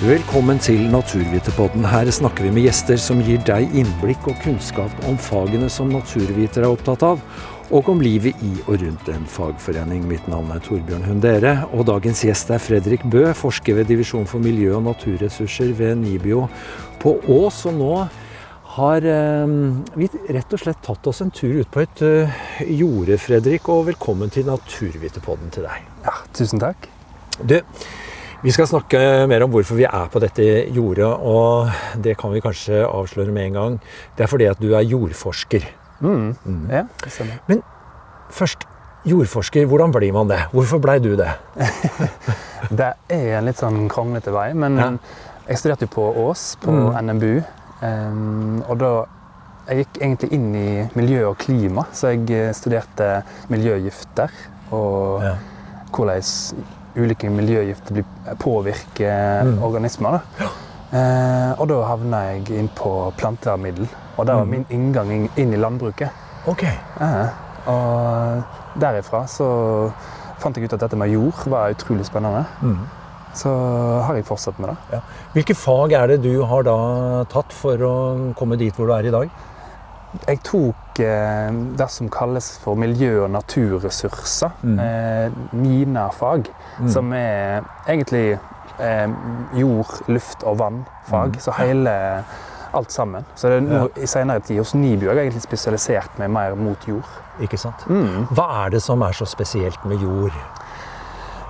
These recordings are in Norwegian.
Velkommen til Naturviterpodden. Her snakker vi med gjester som gir deg innblikk og kunnskap om fagene som naturvitere er opptatt av, og om livet i og rundt en fagforening. Mitt navn er Torbjørn Hundere, og dagens gjest er Fredrik Bø, forsker ved Divisjon for miljø og naturressurser ved NIBIO på Ås. Og nå har eh, vi rett og slett tatt oss en tur ut på et uh, jorde, Fredrik. Og velkommen til Naturviterpodden til deg. Ja, tusen takk. Du, vi skal snakke mer om hvorfor vi er på dette jordet, og det kan vi kanskje avsløre med en gang. Det er fordi at du er jordforsker. Mm. Ja, det stemmer. Men først, jordforsker, hvordan blir man det? Hvorfor blei du det? Det er en litt sånn kranglete vei, men Ja. jeg studerte jo på Ås, på Mm. NMBU. Um, og da Jeg gikk egentlig inn i miljø og klima, så jeg eh, studerte miljøgifter. Og Ja. hvordan ulike miljøgifter påvirker Mm. organismer. Da. Eh, og da havna jeg inn på plantevernmiddel, og det var Mm. min inngang inn, i landbruket. Ok. Eh, og derifra så fant jeg ut at dette med jord var utrolig spennende. Mm. Så har jeg fortsatt med det. Ja. Hvilke fag er det du har da tatt for å komme dit hvor du er i dag? Jeg tok det som kalles for miljø- og naturressurser. Mm. Eh, MINA-fag. Mm. Som er egentlig eh, jord, luft og vann-fag. Mm. Så hele alt sammen. Så det er nå, i senere tid hos NIBU har jeg egentlig spesialisert meg mer mot jord. Ikke sant? Mm. Hva er det som er så spesielt med jord?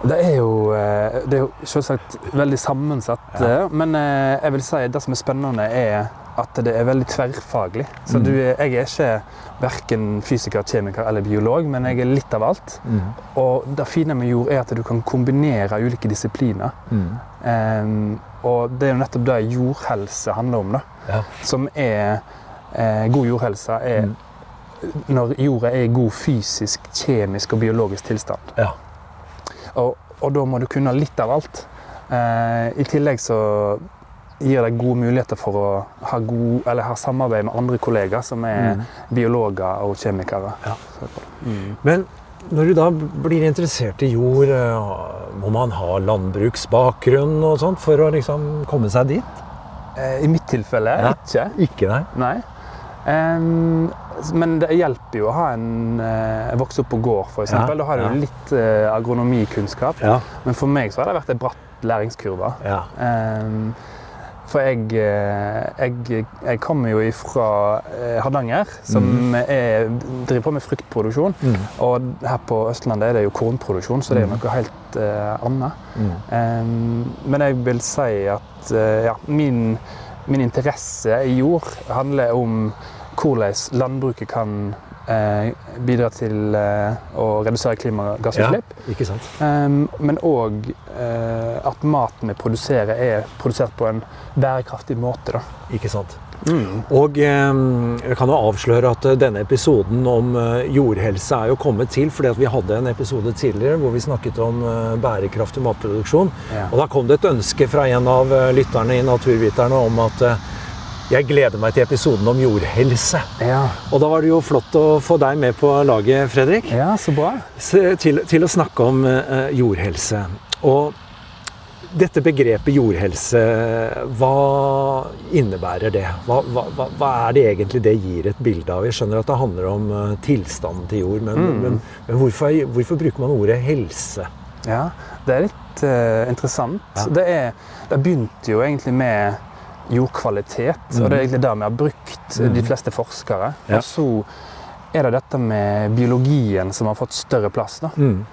Det er jo, eh, det er jo selvsagt veldig sammensatt, Ja. men jeg vil si det som er spennende, er at det er veldig tverrfaglig. Så Mm. du, jeg er ikke verken fysiker, kjemiker eller biolog, men jeg er litt av alt. Mm. Og det fine med jord er at du kan kombinere ulike disipliner. Mm. Um, og det er jo nettopp det jordhelse handler om. da. Ja. Som er eh, God jordhelse er Mm. når jorda er i god fysisk, kjemisk og biologisk tilstand. Ja. Og, og da må du kunne litt av alt. Eh, I tillegg så gir deg gode muligheter for å ha, god, eller ha samarbeid med andre kollegaer som er Mm. biologer og kjemikere. Ja. Mm. Men når du da blir interessert i jord, eh, må man ha landbruksbakgrunn og sånt for å liksom komme seg dit? Eh, I mitt tilfelle Ja. ikke. Ikke, nei. Nei. Um, men det hjelper jo å ha en uh, vokse opp på gård, f.eks. Ja, Da har du ja. litt uh, agronomikunnskap. Ja. Men for meg så har det vært en bratt læringskurve. ja. Em, for jeg, eh, jeg, jeg kommer jo ifra eh, Hardanger, som mm. er, driver på med fruktproduksjon. Mm. Og her på Østlandet er det jo kornproduksjon, så det er Mhm. noe helt uh, annet. Mm. Um, men jeg vil si at uh, ja, min, min interesse i jord handler om hvordan landbruket kan eh, bidra til eh, å redusere klimagassutslipp. Ikke sant? Em, men òg eh, at maten vi produserer, er produsert på en bærekraftig måte. Da. Ikke sant? Og eh, jeg kan jo avsløre at denne episoden om jordhelse er jo kommet til fordi at vi hadde en episode tidligere hvor vi snakket om eh, bærekraftig matproduksjon. Ja. Og da kom det et ønske fra en av lytterne i Naturviterne om at eh, jeg gleder meg til episoden om jordhelse. Ja. Og da var det jo flott å få deg med på laget, Fredrik. ja, så bra. Til, til å snakke om uh, jordhelse. Og dette begrepet jordhelse, hva innebærer det? Hva, hva, hva, er det egentlig det gir et bilde av? Jeg skjønner at det handler om uh, tilstanden til jord, men, Mm. men, men hvorfor, hvorfor bruker man ordet helse? Ja, det er litt uh, interessant. Ja. Det, er, det begynte jo egentlig med jordkvalitet, Mm. og det er egentlig det vi har brukt, eh, Mhm. de fleste forskere. Ja. Og så er det dette med biologien som har fått større plass. Da. Mm.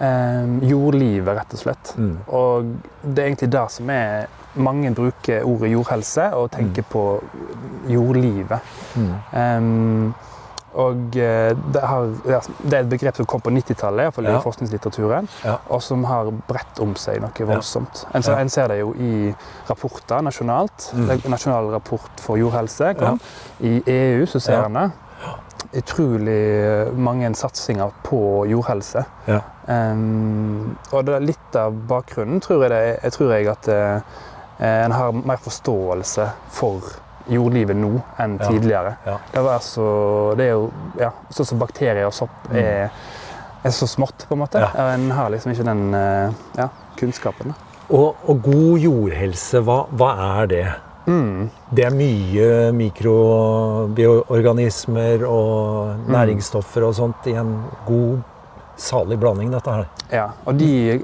Eh, jordlivet, rett og slett. Mm. Og det er egentlig det som er Mange bruker ordet jordhelse og tenker på jordlivet. Mm. Og eh, det, har, det er et begrep som kom på 90-tallet, iallfall Ja. i forskningslitteraturen, Ja. og som har bredt om seg noe voldsomt. En, Ja. en ser det jo i rapporter nasjonalt. Mm. Nasjonal rapport for jordhelse kom. I EU så ser Ja. en det. Utrolig mange satsinger på jordhelse. Ja. Em, og det er litt av bakgrunnen tror jeg, det jeg tror jeg at uh, en har mer forståelse for jordlivet nå enn Ja. tidligere. Ja. Det, var så, det er jo ja, sånn som bakterier og sopp Mm. er, er så smått, på en måte. En har liksom ikke den eh, ja, kunnskapen. Og, og god jordhelse, hva, hva er det? Mm. Det er mye mikroorganismer og næringsstoffer og sånt i en god, salig blanding, dette her. Ja, og de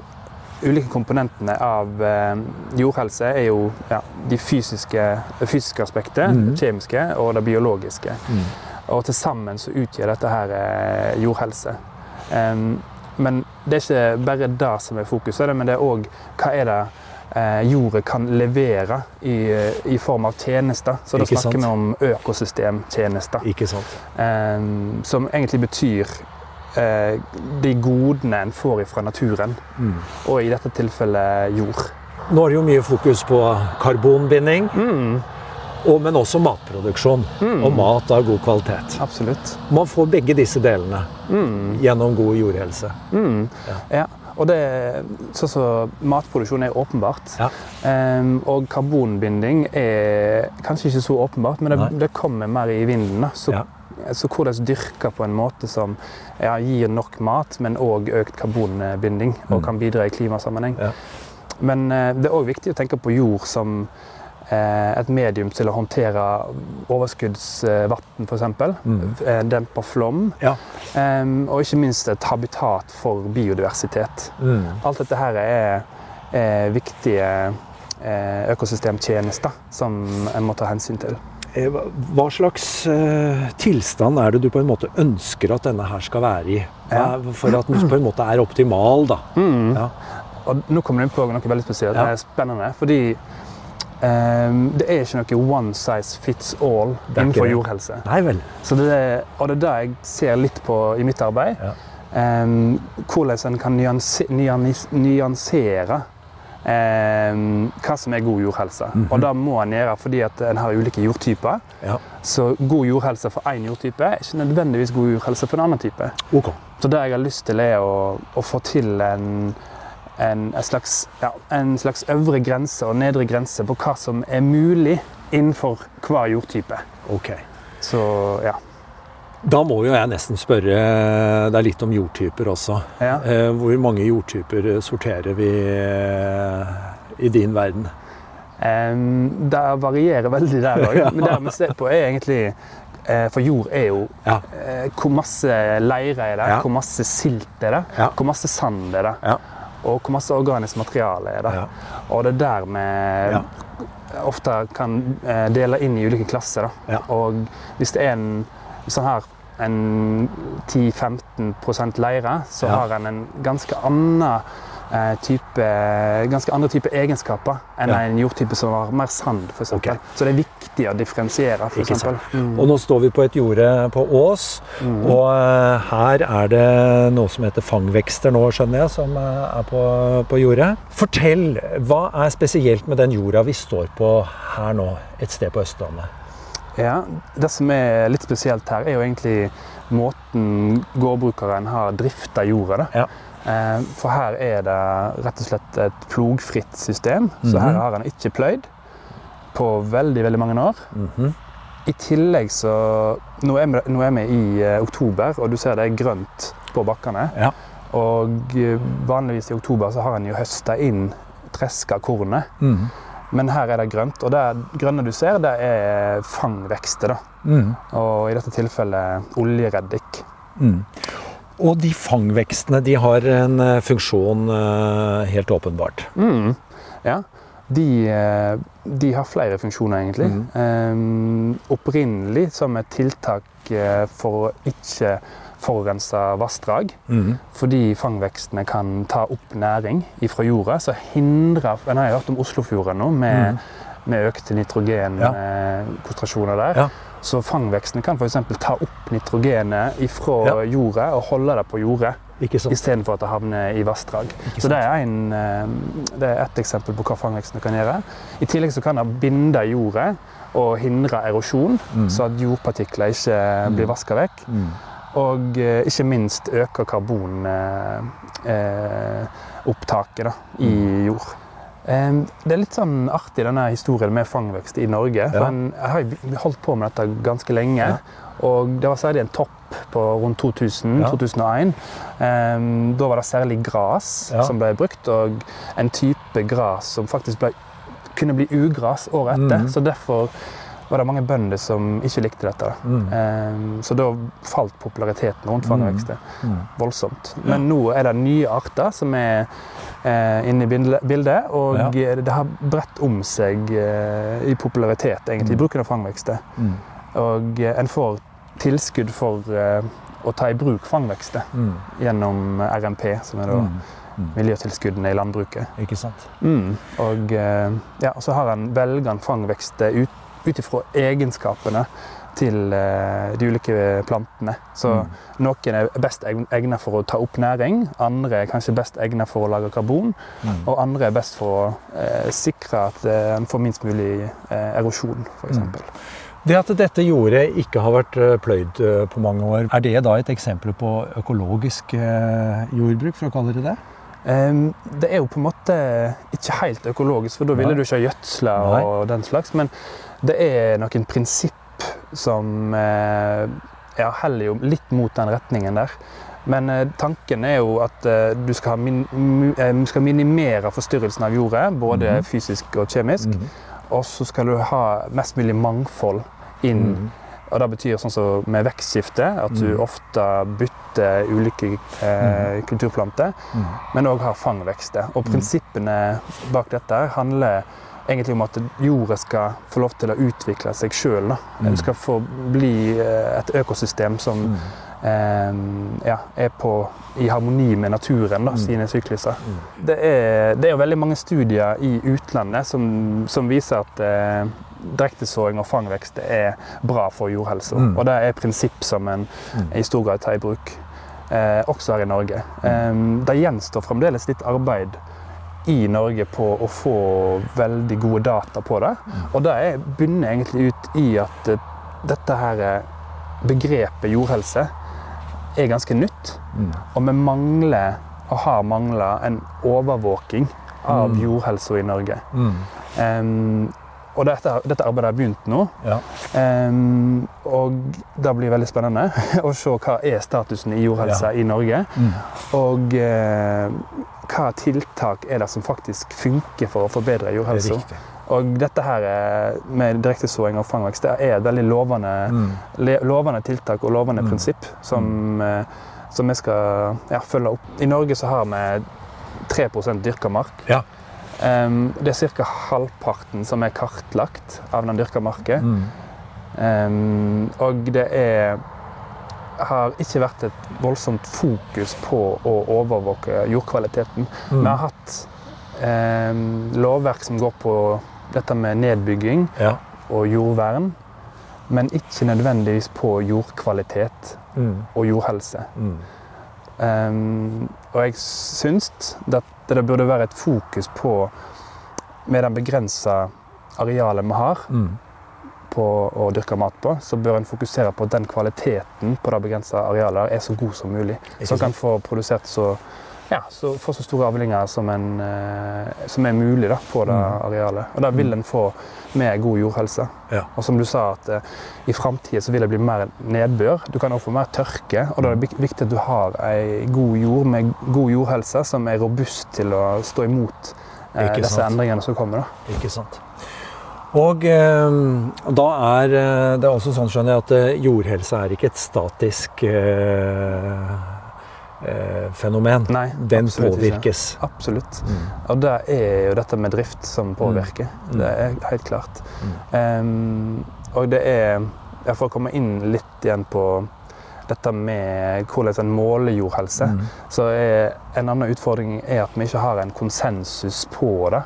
ulike komponentene av eh, jordhelse er jo ja, de fysiske, fysiske aspektet, mm. det kjemiske og det biologiske. Og til sammen så utgjør dette her eh, jordhelse. Men det er ikke bare det som er fokuset, men det er òg hva er det eh, jordet kan levere i, i form av tjenester. Så da snakker sant? vi om økosystemtjenester. Ikke sant? som egentlig betyr de godene en får fra naturen, Mm. og i dette tilfellet jord. Nå er det jo mye fokus på karbonbinding, og, men også matproduksjon. Og mat av god kvalitet. Absolutt. Man får begge disse delene gjennom god jordhelse. Ja. Og det, sånn som matproduksjon er åpenbart. Ja. Um, og karbonbinding er kanskje ikke så åpenbart, men det, det kommer mer i vinden. Så, Ja. Så hvordan dyrke på en måte som ja, gir nok mat, men òg økt karbonbinding, og Mm. kan bidra i klimasammenheng. Ja. Men eh, det er òg viktig å tenke på jord som eh, et medium til å håndtere overskuddsvann, f.eks. Mm. Eh, dempe flom. Ja. Og ikke minst et habitat for biodiversitet. Mm. Alt dette her er, er viktige eh, økosystemtjenester som en må ta hensyn til. Eh, hva- slags eh, tilstand er det du på en måte ønsker at denne her skal være i? For at den på en måte er optimal, da. Ja. Og nå kommer du inn på noe veldig spesielt. Ja. Det er spennende, fordi um, det er ikke noe one size fits all innenfor det. jordhelse. Nei vel. Så det er, og det er det jeg ser litt på i mitt arbeid. Ja. Um, hvordan en kan nyansere hva som er god jordhelse. Mhm. Og det må en gjøre fordi at en har ulike jordtyper. Ja. Så god jordhelse for én jordtype er ikke nødvendigvis god jordhelse for en annen type. Okay. Så det jeg har lyst til, er å, å få til en, en, en, slags, ja, en slags øvre grense og nedre grense på hva som er mulig innenfor hver jordtype. ok. Så ja. Da må jo jeg nesten spørre deg litt om jordtyper også. ja. Eh, Hvor mange jordtyper sorterer vi eh, i din verden? Um, det varierer veldig der òg. Men det vi ser på, er egentlig eh, For jord er jo Ja. eh, hvor masse leire er det, Ja. hvor masse silt er det, hvor masse sand er det, og hvor masse organisk materiale er det. Og det er der vi ofte kan eh, dele inn i ulike klasser. Og hvis det er en han har en 10-15% leire, så Ja. har han en ganske annen eh, type, ganske andre type egenskaper enn Ja. en jordtype som har mer sand. f.eks. Okay. Så det er viktig å differensiere. For eksempel. Mm. Og nå står vi på et jorde på Ås, Mm. og eh, her er det noe som heter fangvekster nå, skjønner jeg, som eh, er på, på jordet. Fortell, hva er spesielt med den jorda vi står på her nå, et sted på Østlandet? Ja, Det som er litt spesielt her, er jo egentlig måten gårdbrukeren har drifta jorda. Da. Ja. Eh, For her er det rett og slett et plogfritt system. Så Mhm. her har han ikke pløyd på veldig veldig mange år. Mhm. I tillegg så Nå er vi, nå er vi i eh, oktober, og du ser det er grønt på bakkene. Ja. Og eh, vanligvis i oktober så har en jo høsta inn treska kornet. Mhm. Men her er det grønt, og det grønne du ser, det er fangvekster. Mhm. Og i dette tilfellet oljereddik. Mm. Og de fangvekstene de har en eh, funksjon eh, helt åpenbart. Mm. Ja. De, eh, de har flere funksjoner, egentlig. Mm. Eh, opprinnelig som et tiltak for å ikke forurense vassdrag. Mm. Fordi fangvekstene kan ta opp næring fra jorda. Så hindrer En har jo hørt om Oslofjorden nå, med, Mm. med økte nitrogenkonsentrasjoner der. Ja. Så fangvekstene kan f.eks. ta opp nitrogenet fra Ja. jordet og holde det på jordet. Istedenfor at det havner i vassdrag. Så det er, en, eh, det er ett eksempel på hva fangvekstene kan gjøre. I tillegg så kan det binde jordet og hindre erosjon, Mm. så at jordpartikler ikke Mm. blir vaska vekk. Mm. Og eh, ikke minst øker karbonopptaket eh, i Mm. jord. Det er litt sånn artig denne historien med fangvekst i Norge. Ja. en, jeg har holdt på med dette ganske lenge. Ja. Og det var særlig en topp på rundt 2000-2001. Um, da var det særlig gras Ja. som ble brukt, og en type gras som faktisk ble, kunne bli ugras året etter. Mm. Så derfor var det mange bønder som ikke likte dette. Mm. Um, så da falt populariteten rundt fangvekster Mm. voldsomt. Men nå er det nye arter som er eh, inne i bildet, og Ja. det har bredt om seg eh, i popularitet egentlig, i bruken av fangvekster. Mm. Og eh, en får tilskudd for eh, å ta i bruk fangvekster Mm. gjennom RMP, som er da Mm. Mm. miljøtilskuddene i landbruket. Ikke sant? Mm. Og eh, ja, så har en velger en fangvekster ut ut ifra egenskapene til eh, de ulike plantene. Så Mm. noen er best egnet for å ta opp næring, andre er kanskje best egnet for å lage karbon, Mm. og andre er best for å eh, sikre at eh, en får minst mulig eh, erosjon, f.eks. Mm. Det at dette jordet ikke har vært eh, pløyd på mange år, er det da et eksempel på økologisk jordbruk, for å kalle det det? Det er jo på en måte ikke helt økologisk, for da ville du ikke ha gjødsla og den slags. Men det er noen prinsipp som eh, ja, heller jo litt mot den retningen der. Men eh, tanken er jo at eh, du skal, ha min, eh, skal minimere forstyrrelsen av jordet, både Mhm. fysisk og kjemisk. Mm. Og så skal du ha mest mulig mangfold inn. Mm. Og det betyr sånn som med vekstskifte, at du Mhm. ofte bytter ulike eh, kulturplanter Mm. men òg har fangvekster. Og Mm. prinsippene bak dette handler egentlig om at jorda skal få lov til å utvikle seg sjøl. Mm. Det skal få bli eh, et økosystem som Mm. eh, ja, er på, i harmoni med naturen, da, Mm. sine sykluser. Mm. Det er, det er jo veldig mange studier i utlandet som, som viser at eh, direktesåing og fangvekst er bra for jordhelsa. Mm. Og det er prinsipp som en Mm. i stor grad tar i bruk, eh, også her i Norge. Eh, det gjenstår fremdeles litt arbeid i Norge på å få veldig gode data på det. Mm. Og det er, bunner egentlig ut i at eh, dette her eh, begrepet jordhelse er ganske nytt. Mm. Og vi mangler, og har mangla, en overvåking av Mm. jordhelsa i Norge. Um, og dette, dette arbeidet har begynt nå. Ja. Um, og det blir veldig spennende å se hva er statusen i jordhelsa i Norge. Mm. Og eh, hva tiltak er det som faktisk funker for å forbedre jordhelsa. Det Og dette her eh, med direktesåing og fangvekst det er et veldig lovende, Mm. lovende tiltak og lovende Mm. prinsipp som, eh, som vi skal ja, følge opp. I Norge så har vi 3 dyrka mark. Ja. Um, det er ca. halvparten som er kartlagt av den dyrka marka. Mm. Um, og det er har ikke vært et voldsomt fokus på å overvåke jordkvaliteten. Mm. Vi har hatt eh, lovverk som går på dette med nedbygging Ja. og jordvern, men ikke nødvendigvis på jordkvalitet Mm. og jordhelse. Mm. Em, og jeg syns at det burde være et fokus på, med det begrensa arealet vi har Mm. På å dyrke mat på, så bør en fokusere på at den kvaliteten på det begrensa arealet er så god som mulig. Så en kan få produsert så, ja, så, få så store avlinger som, en, eh, som er mulig da, på det Mm. arealet. Og det vil en få med god jordhelse. Ja. Og som du sa, at eh, i framtida vil det bli mer nedbør. Du kan også få mer tørke. Og da er det viktig at du har ei god jord med god jordhelse som er robust til å stå imot eh, disse endringene som kommer. Da. Ikke sant. Og eh, da er eh, det er også sånn, skjønner jeg, at eh, jordhelse er ikke et statisk eh, eh, fenomen. Nei, Den absolutt ikke. påvirkes. Absolutt. Mm. Og det er jo dette med drift som påvirker. Mm. Det er helt klart. Mm. Um, og det er For å komme inn litt igjen på dette med hvordan en måler jordhelse, Mm. så er en annen utfordring er at vi ikke har en konsensus på det.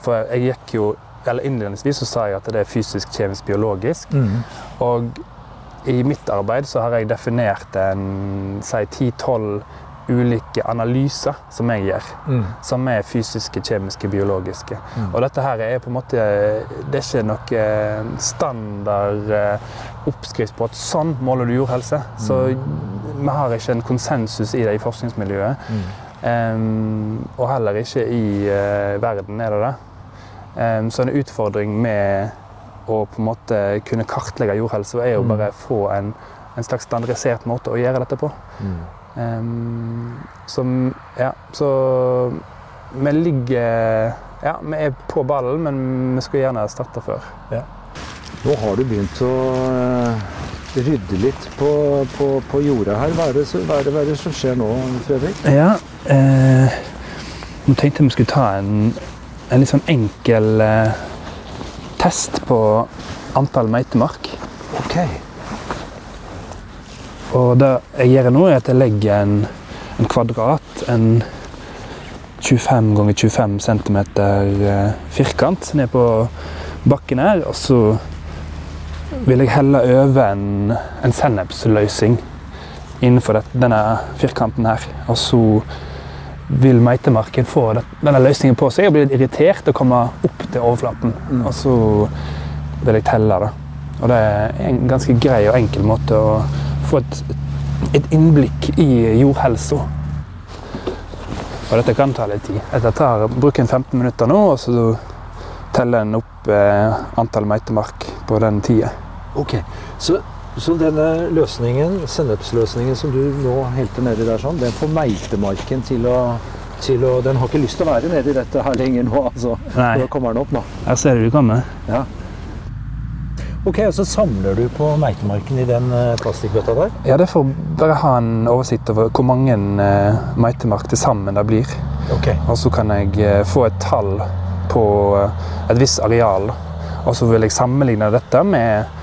For jeg gikk jo eller Innledningsvis så sa jeg at det er fysisk, kjemisk, biologisk. Mm. Og i mitt arbeid så har jeg definert en si 10-12 ulike analyser som jeg gjør. Mm. Som er fysiske, kjemiske, biologiske. Mm. Og dette her er på en måte Det er ikke noe standard eh, oppskrift på at sånn måler du jordhelse. Så vi har ikke en konsensus i det i forskningsmiljøet. Mm. Em, og heller ikke i uh, verden er det det. Em, så en utfordring med å på en måte kunne kartlegge jordhelse er jo bare bare få en, en slags standardisert måte å gjøre dette på. Mm. Um, som Ja, så vi ligger Ja, vi er på ballen, men vi skulle gjerne starta før. Nå har du begynt å eh, rydde litt på, på, på jorda her. Hva er, det, hva, er det, hva er det som skjer nå, Fredrik? Ja, eh, nå tenkte jeg vi skulle ta en, en litt sånn enkel eh, test på antall meitemark. Ok. Og det jeg gjør nå, er at jeg legger en, en kvadrat, en 25 ganger 25 cm eh, firkant ned på bakken her. Og så vil jeg helle over en, en sennepsløsning innenfor det, denne firkanten her. Og så vil meitemarken få denne løsningen på seg og bli litt irritert og komme opp til overflaten. Mm. Og så vil jeg telle det. Og det er en ganske grei og enkel måte å få et, et innblikk i jordhelsa. Og dette kan ta litt tid. Dette tar, bruker en 15 minutter nå, og så teller en opp eh, antall meitemark på den tida. Ok, så, så denne løsningen, sennepsløsningen som du nå helte nedi der sånn, den får meitemarken til å, til å Den har ikke lyst til å være nedi dette her lenger nå, altså. Nei, Da kommer den opp nå. Jeg ser du du kommer. Ja. Ok, og så samler du på meitemarken i den eh, plastikkbøtta der? Ja, det får bare ha en oversikt over hvor mange eh, meitemark til sammen det blir. Ok. Og så kan jeg eh, få et tall på et visst areal. Og så vil jeg sammenligne dette med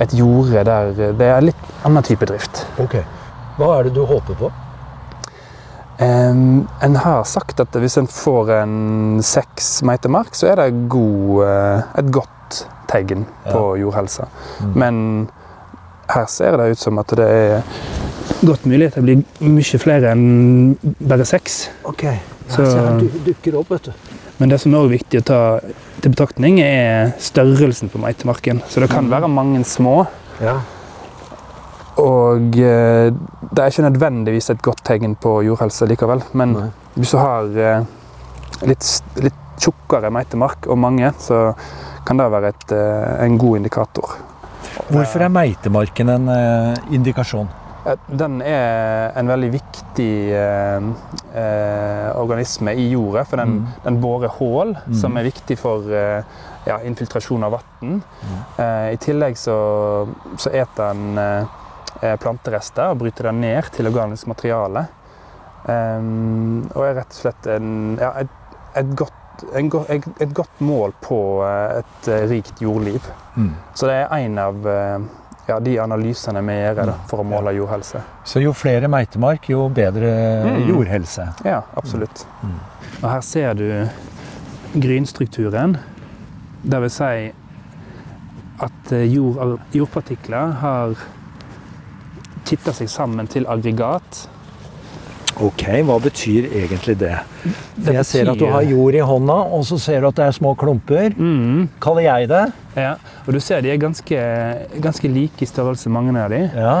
et jorde der det er litt annen type drift. ok. Hva er det du håper på? Em, en har sagt at hvis en får en seks meitermark, så er det god, eh, et godt tegn på jordhelsa. Mm. Men her ser det ut som at det er godt mulig at det blir mye flere enn bare seks. Ok. Så- Så her du- dukker opp, vet du. Men det som er viktig å ta til betraktning, er størrelsen på meitemarken. Så det kan Mhm. være mange små, Ja. og eh, det er ikke nødvendigvis et godt tegn på jordhelse likevel. Men Nei. hvis du har eh, litt, litt tjukkere meitemark og mange, så kan det være et, eh, en god indikator. Hvorfor er meitemarken en indikasjon? Den er en veldig viktig eh, eh, organisme i jorda, for den, Mm. den borer hull, Mm. som er viktig for eh, ja, infiltrasjon av vann. Mm. Eh, I tillegg så, så eter den eh, eh, planterester og bryter den ned til organisk materiale. Og er rett og slett en, ja, et, et, godt, en, et, godt mål på et rikt jordliv. Mm. Så det er en av ja, de analysene vi gjør da, for å måle jordhelse. Så jo flere meitemark, jo bedre Mm. jordhelse. Ja, absolutt. Mm. Og her ser du grynstrukturen. Det vil si at eh, jord, jordpartikler har kitta seg sammen til aggregat. Ok, hva betyr egentlig det? Det jeg ser at du har jord i hånda, og så ser du at det er små klumper. Mm, Kaller jeg det? ja. Og du ser de er ganske, ganske like i størrelse, mange av de. Ja.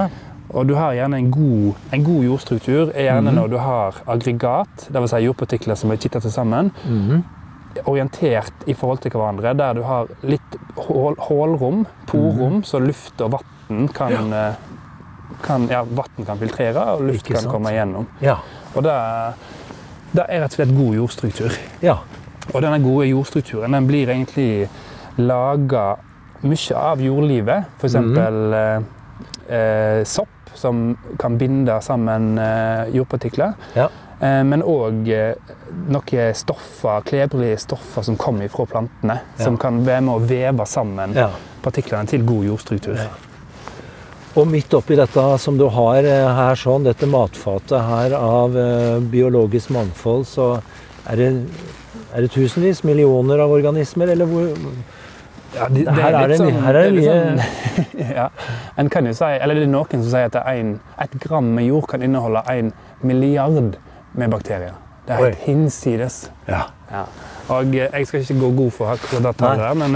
Og du har gjerne en god, en god jordstruktur er gjerne mm. når du har aggregat, dvs. Si jordpartikler som er kitta til sammen, mm. orientert i forhold til hverandre, der du har litt hål, hålrom, porrom, så luft og vann kan, eh, kan, ja, vatten kan filtrere, og luft Ikke kan sant? komme igjennom. Ja. Og det, det er rett og slett god jordstruktur. ja. Og denne gode jordstrukturen den blir egentlig laga mye av jordlivet. F.eks. Mm. eh, eh, sopp, som kan binde sammen eh, jordpartikler. Ja. Eh, men òg eh, noen stoffer, klebrige stoffer som kommer fra plantene. Som kan være med å veve sammen partiklene til god jordstruktur. Ja. Og midt oppi dette som du har eh, her, sånn, dette matfatet her av eh, biologisk mangfold, så er det, er det tusenvis, millioner av organismer, eller hvor Ja, det, det Her er det- sånn- her er det mye- sånn- ja. En kan jo si, eller det er noen som sier at er en, et gram med jord kan inneholde en milliard med bakterier. Det er helt hinsides. Ja. Og eh, jeg skal ikke gå god for akkurat det tallet, men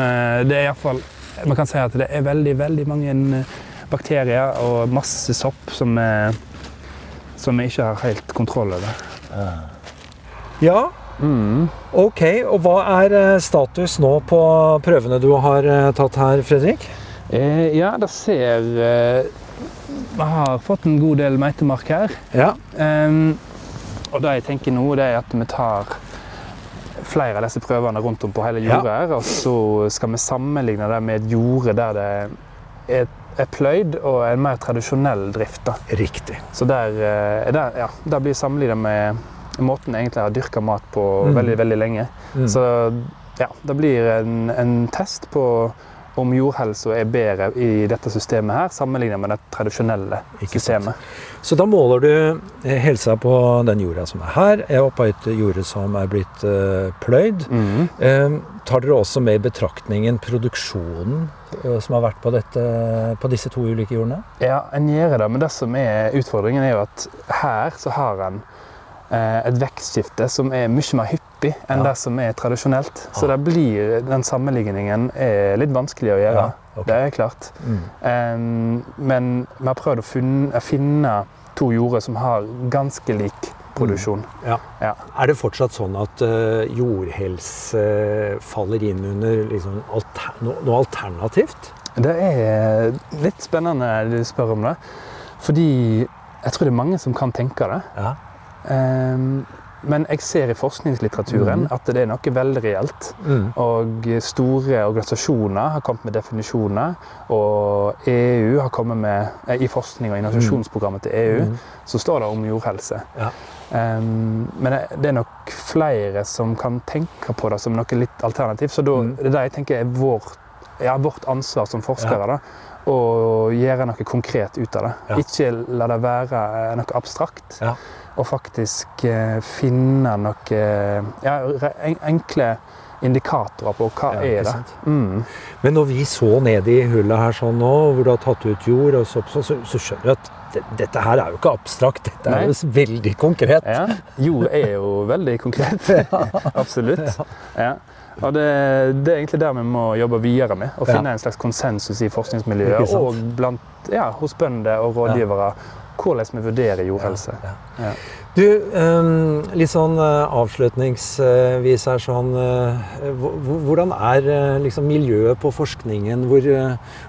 det er i hvert fall, man kan si at det er veldig, veldig mange bakterier og masse sopp som, som vi ikke har helt kontroll over. ja, Mm. ok. Og hva er eh, status nå på prøvene du har eh, tatt her, Fredrik? Eh, ja, det ser eh, vi har fått en god del meitemark her. Ja. Um, og det jeg tenker nå, det er at vi tar flere av disse prøvene rundt om på hele jordet. Ja. Og så skal vi sammenligne det med et jorde der det er, er pløyd og en mer tradisjonell drift. da. Riktig. Så der, eh, der, ja, der blir sammenlignet med måten jeg egentlig har dyrka mat på Mm. veldig veldig lenge. Mm. Så ja, det blir en, en test på om jordhelsa er bedre i dette systemet her, sammenlignet med det tradisjonelle Ikke sant. systemet. Så da måler du eh, helsa på den jorda som er her, er oppå et jorde som er blitt eh, pløyd. Mm. Eh, tar dere også med i betraktningen produksjonen eh, som har vært på, dette, på disse to ulike jordene? Ja, en gjør det, men det som er utfordringen, er jo at her så har en eh, et vekstskifte som er mye mer hyppig enn Ja. det som er tradisjonelt. Så det blir, den sammenligningen er litt vanskelig å gjøre. Ja, ok. Det er klart. Mm. Um, men vi har prøvd å funne, finne to jorder som har ganske lik produksjon. Er det fortsatt sånn at uh, jordhelse faller inn under liksom, alter, no, noe alternativt? Det er litt spennende du spør om det. Fordi jeg tror det er mange som kan tenke det. Ja. Em, men jeg ser i forskningslitteraturen Mhm. at det er noe veldig reelt. Mm. Og store organisasjoner har kommet med definisjoner. Og EU har kommet med eh, I forskning og innovasjonsprogrammet til EU Mm. så står det om jordhelse. Ja. Um, men det- er nok flere som kan tenke på det som noe litt alternativt. Så da, Mm. det er det jeg tenker er vårt, ja, vårt ansvar som forskere. da, Å gjøre noe konkret ut av det. Ja. Ikke la det være eh, noe abstrakt. Ja. Og faktisk eh, finne noe ja, enkle indikatorer på hva Ja, er det? Mm. Men når vi så ned i hullet her sånn nå, hvor du har tatt ut jord, og så, så, så skjønner du at dette her er jo ikke abstrakt, dette Nei. er jo veldig konkret. Ja, jord er jo veldig konkret. Absolutt. Ja. Og det, det er egentlig der vi må jobbe videre med. Å Ja. finne en slags konsensus i forskningsmiljøet og blant, ja, hos bønder og rådgivere. Hvordan vi vurderer jordhelse. Ja, ja. Ja. Du, litt sånn eh, avslutningsvis her sånn eh, hvor- hvor- Hvordan er eh, liksom miljøet på forskningen? Hvor,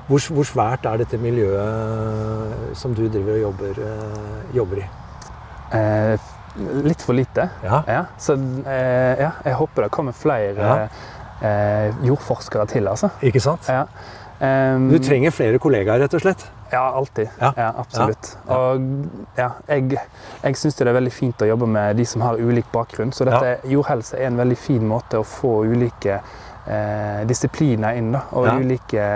hvor, hvor svært er dette miljøet som du driver og jobber, jobber i? Eh, litt for lite. Ja. Så eh, ja, jeg håper det kommer flere eh, jordforskere til, altså. Ikke sant? Ja. Em, Du trenger flere kollegaer, rett og slett. Ja, alltid. Ja. Ja, absolutt. Ja. Og ja, jeg, jeg syns det er veldig fint å jobbe med de som har ulik bakgrunn. Så dette, jordhelse er en veldig fin måte å få ulike eh, disipliner inn. Da, og Ja. ulike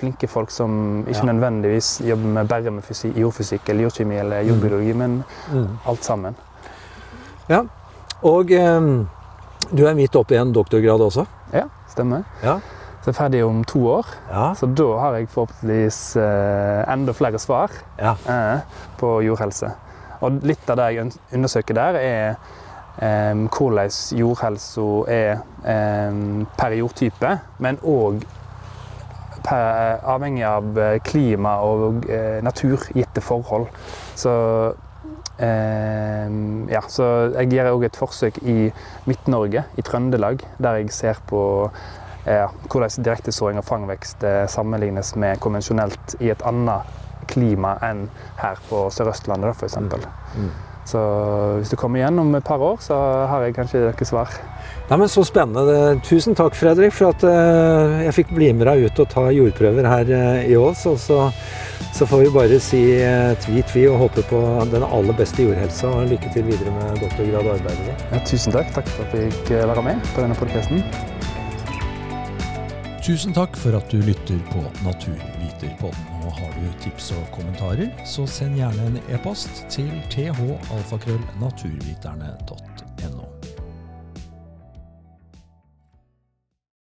flinke folk som ikke nødvendigvis jobber med bare med fysi- jordfysikk eller jordkjemi eller jordbiologi, men Mm. alt sammen. Ja. Og eh, du er midt oppe i en doktorgrad også. Ja, stemmer. Ja. Så jeg er ferdig om to år, Ja. så da har jeg forhåpentligvis eh, enda flere svar. ja. eh, på jordhelse. Og litt av det jeg undersøker der, er eh, hvordan jordhelsa er eh, per jordtype, men òg avhengig av klima og eh, naturgitte forhold. Så eh, ja, så jeg gjør òg et forsøk i Midt-Norge, i Trøndelag, der jeg ser på eh, hvordan direktesåing og fangvekst eh, sammenlignes med konvensjonelt i et annet klima enn her på Sør-Østlandet, f.eks. eksempel. Mm. Så hvis du kommer igjen om et par år, så har jeg kanskje noen svar. Nei, men Så spennende. Det- Tusen takk, Fredrik, for at eh, jeg fikk bli med deg ut og ta jordprøver her eh, i Ås. Og så, så får vi bare si uh, tvi-tvi og håpe på den aller beste jordhelsa. Og lykke til videre med doktorgradarbeidet ditt. Ja, tusen takk. Takk for at jeg fikk eh, være med på denne podkasten. Tusen takk for at du lytter på Naturviterpodden. Og har du tips og kommentarer, så send gjerne en e-post til thalfakrøllnaturviterne.no.